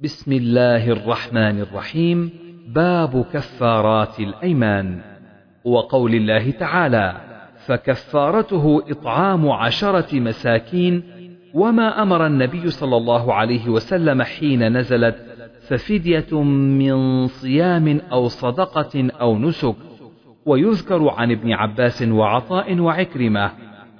بسم الله الرحمن الرحيم. باب كفارات الأيمان. وقول الله تعالى فكفارته إطعام عشرة مساكين وما أمر النبي صلى الله عليه وسلم حين نزلت ففدية من صيام أو صدقة أو نسك. ويذكر عن ابن عباس وعطاء وعكرمة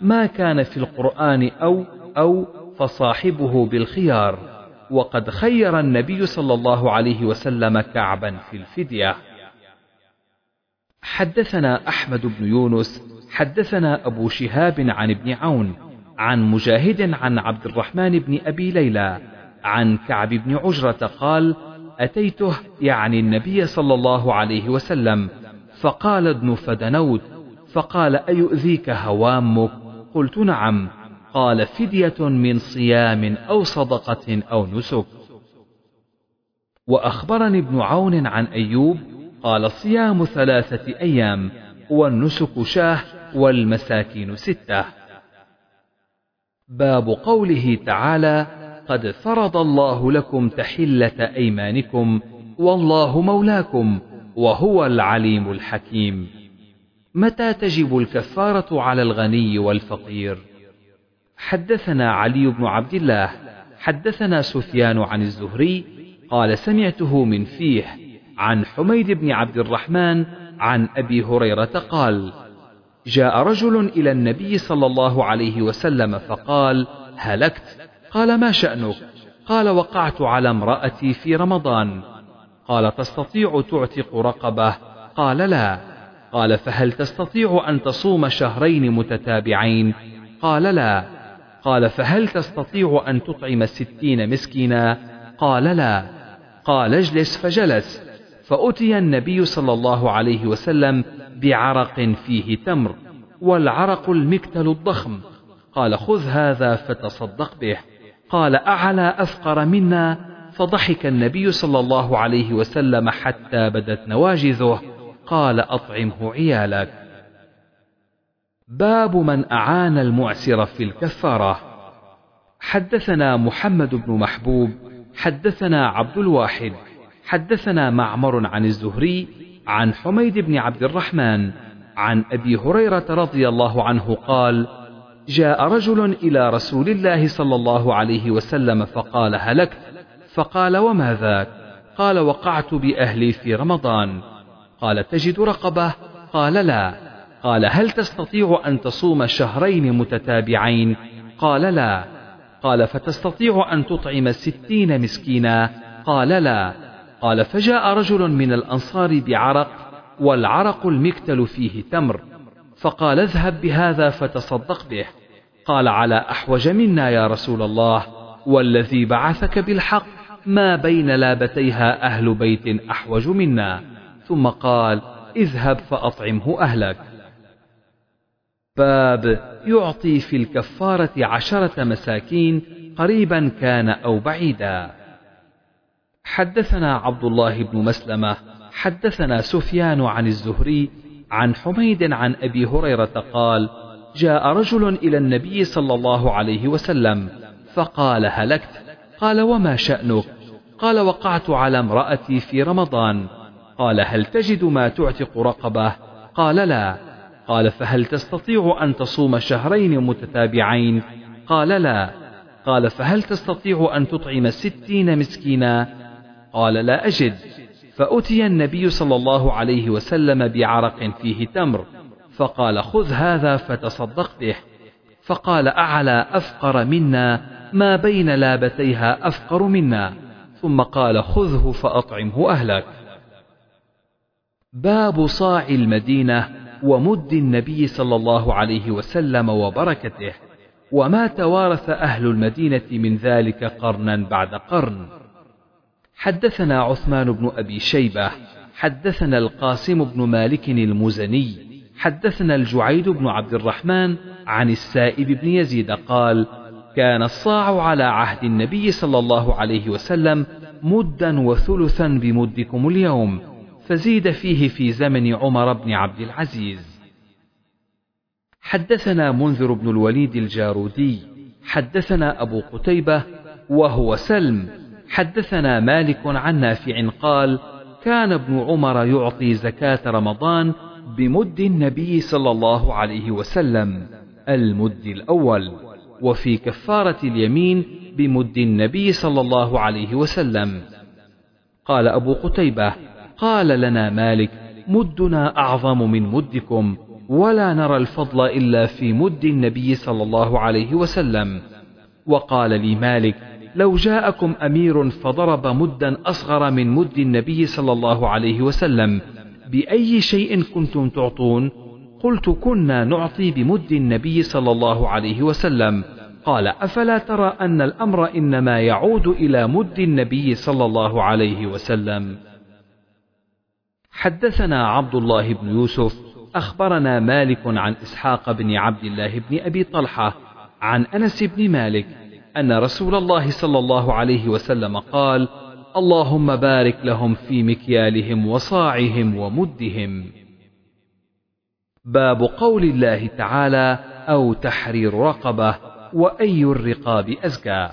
ما كان في القرآن أو أو فصاحبه بالخيار. وقد خير النبي صلى الله عليه وسلم كعبا في الفدية. حدثنا أحمد بن يونس حدثنا أبو شهاب عن ابن عون عن مجاهد عن عبد الرحمن بن أبي ليلى عن كعب بن عجرة قال أتيته يعني النبي صلى الله عليه وسلم فقال ابن فدنوت فقال أيؤذيك هوامك؟ قلت نعم. قال فدية من صيام أو صدقة أو نسك. وأخبرني ابن عون عن أيوب قال صيام ثلاثة أيام والنسك شاة والمساكين ستة. باب قوله تعالى قد فرض الله لكم تحلة أيمانكم والله مولاكم وهو العليم الحكيم. متى تجب الكفارة على الغني والفقير؟ حدثنا علي بن عبد الله حدثنا سفيان عن الزهري قال سمعته من فيه عن حميد بن عبد الرحمن عن أبي هريرة قال جاء رجل إلى النبي صلى الله عليه وسلم فقال هلكت؟ قال ما شأنك؟ قال وقعت على امرأتي في رمضان. قال تستطيع تعتق رقبة؟ قال لا. قال فهل تستطيع أن تصوم شهرين متتابعين؟ قال لا. قال فهل تستطيع أن تطعم ستين مسكينا؟ قال لا. قال اجلس. فجلس. فأتي النبي صلى الله عليه وسلم بعرق فيه تمر والعرق المكتل الضخم. قال خذ هذا فتصدق به. قال أعلى أفقر منا؟ فضحك النبي صلى الله عليه وسلم حتى بدت نواجذه. قال أطعمه عيالك باب من أعان المعسر في الكفارة. حدثنا محمد بن محبوب حدثنا عبد الواحد حدثنا معمر عن الزهري عن حميد بن عبد الرحمن عن أبي هريرة رضي الله عنه قال جاء رجل إلى رسول الله صلى الله عليه وسلم فقال هلكت فقال وما ذاك؟ قال وقعت بأهلي في رمضان. قال تجد رقبة؟ قال لا. قال هل تستطيع أن تصوم شهرين متتابعين؟ قال لا. قال فتستطيع أن تطعم ستين مسكينا؟ قال لا. قال فجاء رجل من الأنصار بعرق والعرق المكتل فيه تمر. فقال اذهب بهذا فتصدق به. قال على أحوج منا يا رسول الله. والذي بعثك بالحق ما بين لابتيها أهل بيت أحوج منا. ثم قال اذهب فأطعمه أهلك. باب يعطي في الكفارة عشرة مساكين قريبا كان أو بعيدا. حدثنا عبد الله بن مسلمة حدثنا سفيان عن الزهري عن حميد عن أبي هريرة قال جاء رجل إلى النبي صلى الله عليه وسلم فقال هلكت؟ قال وما شأنك؟ قال وقعت على امرأتي في رمضان. قال هل تجد ما تعتق رقبة؟ قال لا. قال فهل تستطيع أن تصوم شهرين متتابعين؟ قال لا. قال فهل تستطيع أن تطعم ستين مسكينا؟ قال لا أجد. فأتي النبي صلى الله عليه وسلم بعرق فيه تمر. فقال خذ هذا فتصدق به. فقال أعلى أفقر منا. ما بين لابتيها أفقر منا. ثم قال خذه فأطعمه أهلك. باب صاع المدينة. ومد النبي صلى الله عليه وسلم وبركته وما توارث أهل المدينة من ذلك قرنا بعد قرن. حدثنا عثمان بن أبي شيبة حدثنا القاسم بن مالك المزني حدثنا الجعيد بن عبد الرحمن عن السائب بن يزيد قال كان الصاع على عهد النبي صلى الله عليه وسلم مدا وثلثا بمدكم اليوم. فزيد فيه في زمن عمر بن عبد العزيز. حدثنا منذر بن الوليد الجارودي حدثنا أبو قتيبة وهو سلم حدثنا مالك عن نافع قال كان ابن عمر يعطي زكاة رمضان بمد النبي صلى الله عليه وسلم المد الأول وفي كفارة اليمين بمد النبي صلى الله عليه وسلم. قال أبو قتيبة قال لنا مالك مدنا أعظم من مدكم ولا نرى الفضل إلا في مد النبي صلى الله عليه وسلم. وقال لي مالك لو جاءكم أمير فضرب مدا أصغر من مد النبي صلى الله عليه وسلم بأي شيء كنتم تعطون؟ قلت كنا نعطي بمد النبي صلى الله عليه وسلم. قال أفلا ترى أن الأمر إنما يعود إلى مد النبي صلى الله عليه وسلم؟ حدثنا عبد الله بن يوسف أخبرنا مالك عن إسحاق بن عبد الله بن أبي طلحة عن أنس بن مالك أن رسول الله صلى الله عليه وسلم قال اللهم بارك لهم في مكيالهم وصاعهم ومدهم. باب قول الله تعالى أو تحرير رقبة وأي الرقاب أزكى.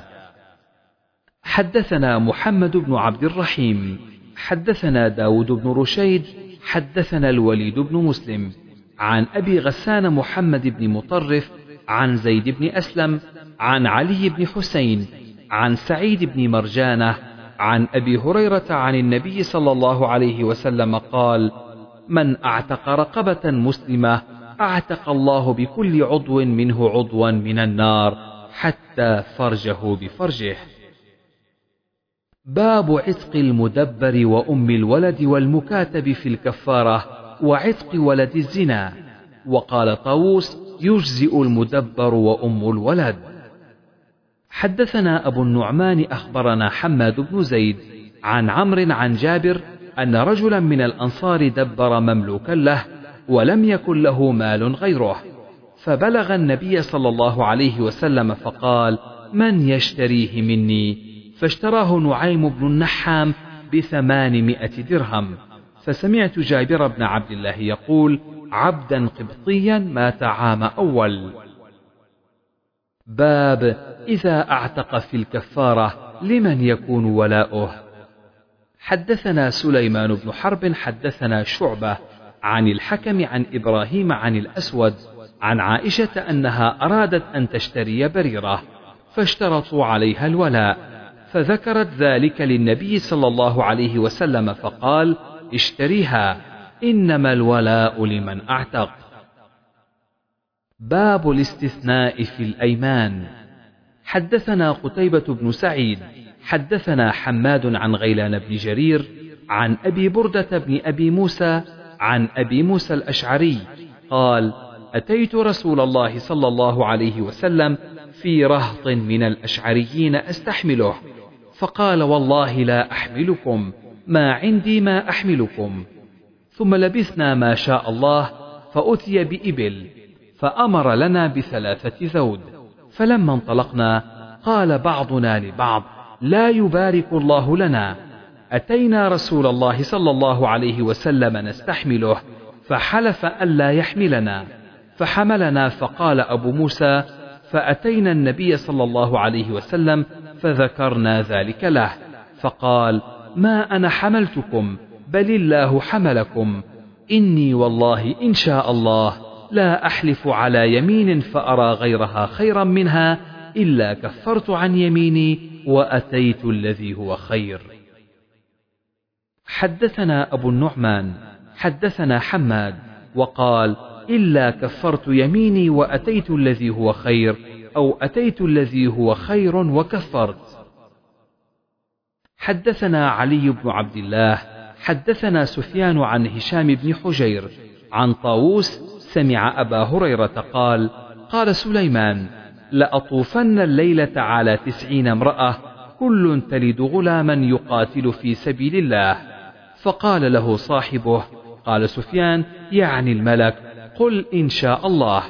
حدثنا محمد بن عبد الرحيم. حدثنا داود بن رشيد حدثنا الوليد بن مسلم عن أبي غسان محمد بن مطرف عن زيد بن أسلم عن علي بن حسين عن سعيد بن مرجانة عن أبي هريرة عن النبي صلى الله عليه وسلم قال من أعتق رقبة مسلمة أعتق الله بكل عضو منه عضوا من النار حتى فرجه بفرجه. باب عتق المدبر وأم الولد والمكاتب في الكفارة وعتق ولد الزنا. وقال طاووس يجزئ المدبر وأم الولد. حدثنا أبو النعمان أخبرنا حماد بن زيد عن عمرو عن جابر أن رجلا من الأنصار دبر مملوكا له ولم يكن له مال غيره. فبلغ النبي صلى الله عليه وسلم فقال من يشتريه مني؟ فاشتراه نعيم بن النحام بثمانمائة درهم. فسمعت جابر بن عبد الله يقول عبدا قبطيا مات عام أول. باب إذا أعتق في الكفارة لمن يكون ولاؤه؟ حدثنا سليمان بن حرب حدثنا شعبة عن الحكم عن إبراهيم عن الأسود عن عائشة أنها أرادت أن تشتري بريرة فاشترطوا عليها الولاء. فذكرت ذلك للنبي صلى الله عليه وسلم فقال اشتريها إنما الولاء لمن أعتق. باب الاستثناء في الأيمان. حدثنا قتيبة بن سعيد حدثنا حماد عن غيلان بن جرير عن أبي بردة بن أبي موسى عن أبي موسى الأشعري قال أتيت رسول الله صلى الله عليه وسلم في رهط من الأشعريين أستحمله فقال والله لا أحملكم ما عندي ما أحملكم. ثم لبثنا ما شاء الله فأتي بإبل فأمر لنا بثلاثة ذود فلما انطلقنا قال بعضنا لبعض لا يبارك الله لنا. أتينا رسول الله صلى الله عليه وسلم نستحمله فحلف ألا يحملنا. فحملنا فقال أبو موسى فأتينا النبي صلى الله عليه وسلم فذكرنا ذلك له فقال ما أنا حملتكم بل الله حملكم. إني والله إن شاء الله لا أحلف على يمين فأرى غيرها خيرا منها إلا كفرت عن يميني وأتيت الذي هو خير. حدثنا أبو النعمان حدثنا حماد وقال إلا كفرت يميني وأتيت الذي هو خير أو أتيت الذي هو خير وكفرت حدثنا علي بن عبد الله حدثنا سفيان عن هشام بن حجير عن طاووس سمع أبا هريرة قال قال سليمان لأطوفن الليلة على تسعين امرأة كل تلد غلاما يقاتل في سبيل الله. فقال له صاحبه قال سفيان يعني الملك قل إن شاء الله.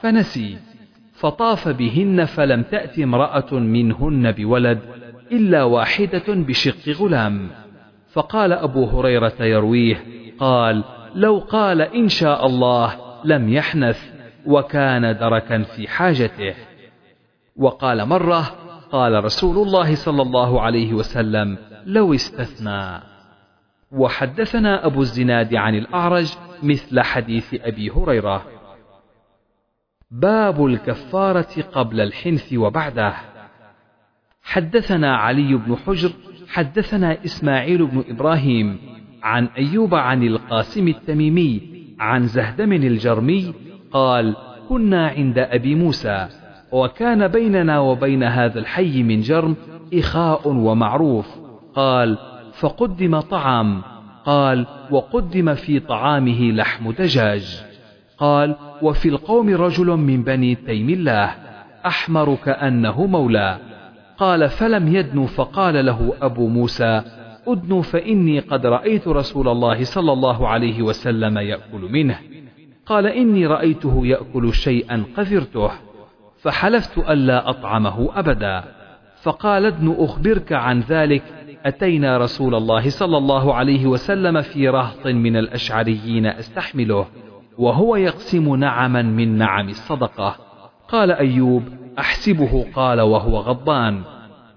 فنسي. فطاف بهن فلم تأت امرأة منهن بولد إلا واحدة بشق غلام. فقال أبو هريرة يرويه قال لو قال إن شاء الله لم يحنث وكان دركا في حاجته. وقال مرة قال رسول الله صلى الله عليه وسلم لو استثنى. وحدثنا أبو الزناد عن الأعرج مثل حديث أبي هريرة. باب الكفارة قبل الحنث وبعده. حدثنا علي بن حجر حدثنا إسماعيل بن إبراهيم عن أيوب عن القاسم التميمي عن زهدم الجرمي قال كنا عند أبي موسى وكان بيننا وبين هذا الحي من جرم إخاء ومعروف. قال فقدم طعام. قال وقدم في طعامه لحم دجاج. قال وفي القوم رجل من بني تيم الله أحمر كأنه مولى. قال فلم يدن فقال له أبو موسى أدن فإني قد رأيت رسول الله صلى الله عليه وسلم يأكل منه. قال إني رأيته يأكل شيئا قذرته فحلفت ألا أطعمه أبدا. فقال ادن أخبرك عن ذلك. أتينا رسول الله صلى الله عليه وسلم في رهط من الأشعريين أستحمله. وهو يقسم نعما من نعم الصدقة. قال أيوب أحسبه قال وهو غضبان.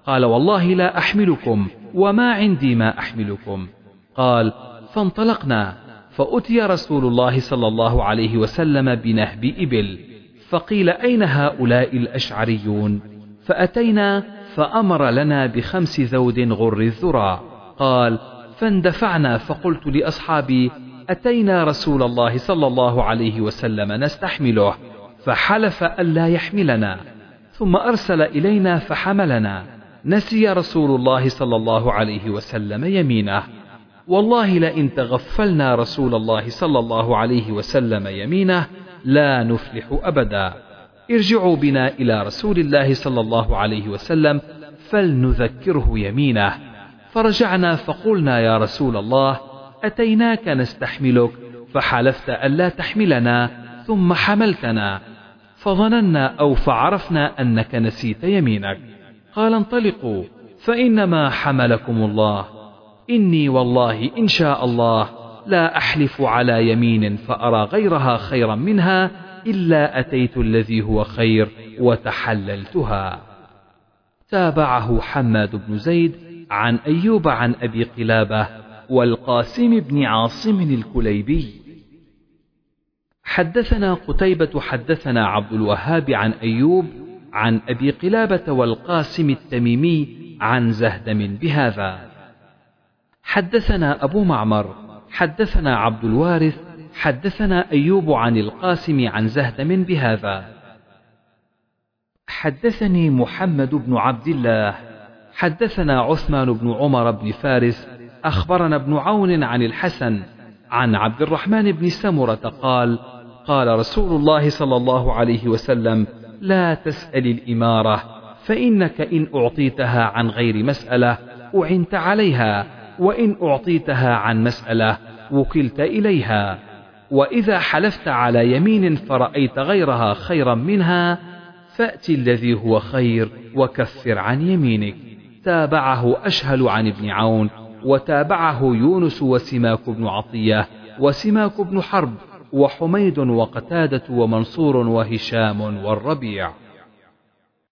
قال والله لا أحملكم وما عندي ما أحملكم. قال فانطلقنا فأتي رسول الله صلى الله عليه وسلم بنهب إبل. فقيل أين هؤلاء الأشعريون؟ فأتينا فأمر لنا بخمس ذود غر الذرى. قال فاندفعنا فقلت لأصحابي أتينا رسول الله صلى الله عليه وسلم نستحمله فحلف ألا يحملنا ثم أرسل إلينا فحملنا. نسي رسول الله صلى الله عليه وسلم يمينه. والله لئن تغفلنا رسول الله صلى الله عليه وسلم يمينه لا نفلح أبدا. ارجعوا بنا إلى رسول الله صلى الله عليه وسلم فلنذكره يمينه. فرجعنا فقلنا يا رسول الله أتيناك نستحملك فحلفت ألا تحملنا ثم حملتنا فظننا أو فعرفنا أنك نسيت يمينك. قال انطلقوا فإنما حملكم الله. إني والله إن شاء الله لا أحلف على يمين فأرى غيرها خيرا منها إلا أتيت الذي هو خير وتحللتها. تابعه حماد بن زيد عن أيوب عن أبي قلابة والقاسم بن عاصم الكليبي. حدثنا قتيبة حدثنا عبد الوهاب عن أيوب عن أبي قلابة والقاسم التميمي عن زهدم بهذا. حدثنا أبو معمر حدثنا عبد الوارث حدثنا أيوب عن القاسم عن زهدم بهذا. حدثني محمد بن عبد الله حدثنا عثمان بن عمر بن فارس أخبرنا ابن عون عن الحسن عن عبد الرحمن بن سمرة قال قال رسول الله صلى الله عليه وسلم لا تسأل الإمارة فإنك إن أعطيتها عن غير مسألة أعنت عليها وإن أعطيتها عن مسألة وكلت إليها. وإذا حلفت على يمين فرأيت غيرها خيرا منها فأت الذي هو خير وكفر عن يمينك. تابعه أشهل عن ابن عون. وتابعه يونس وسماك بن عطية وسماك بن حرب وحميد وقتادة ومنصور وهشام والربيع.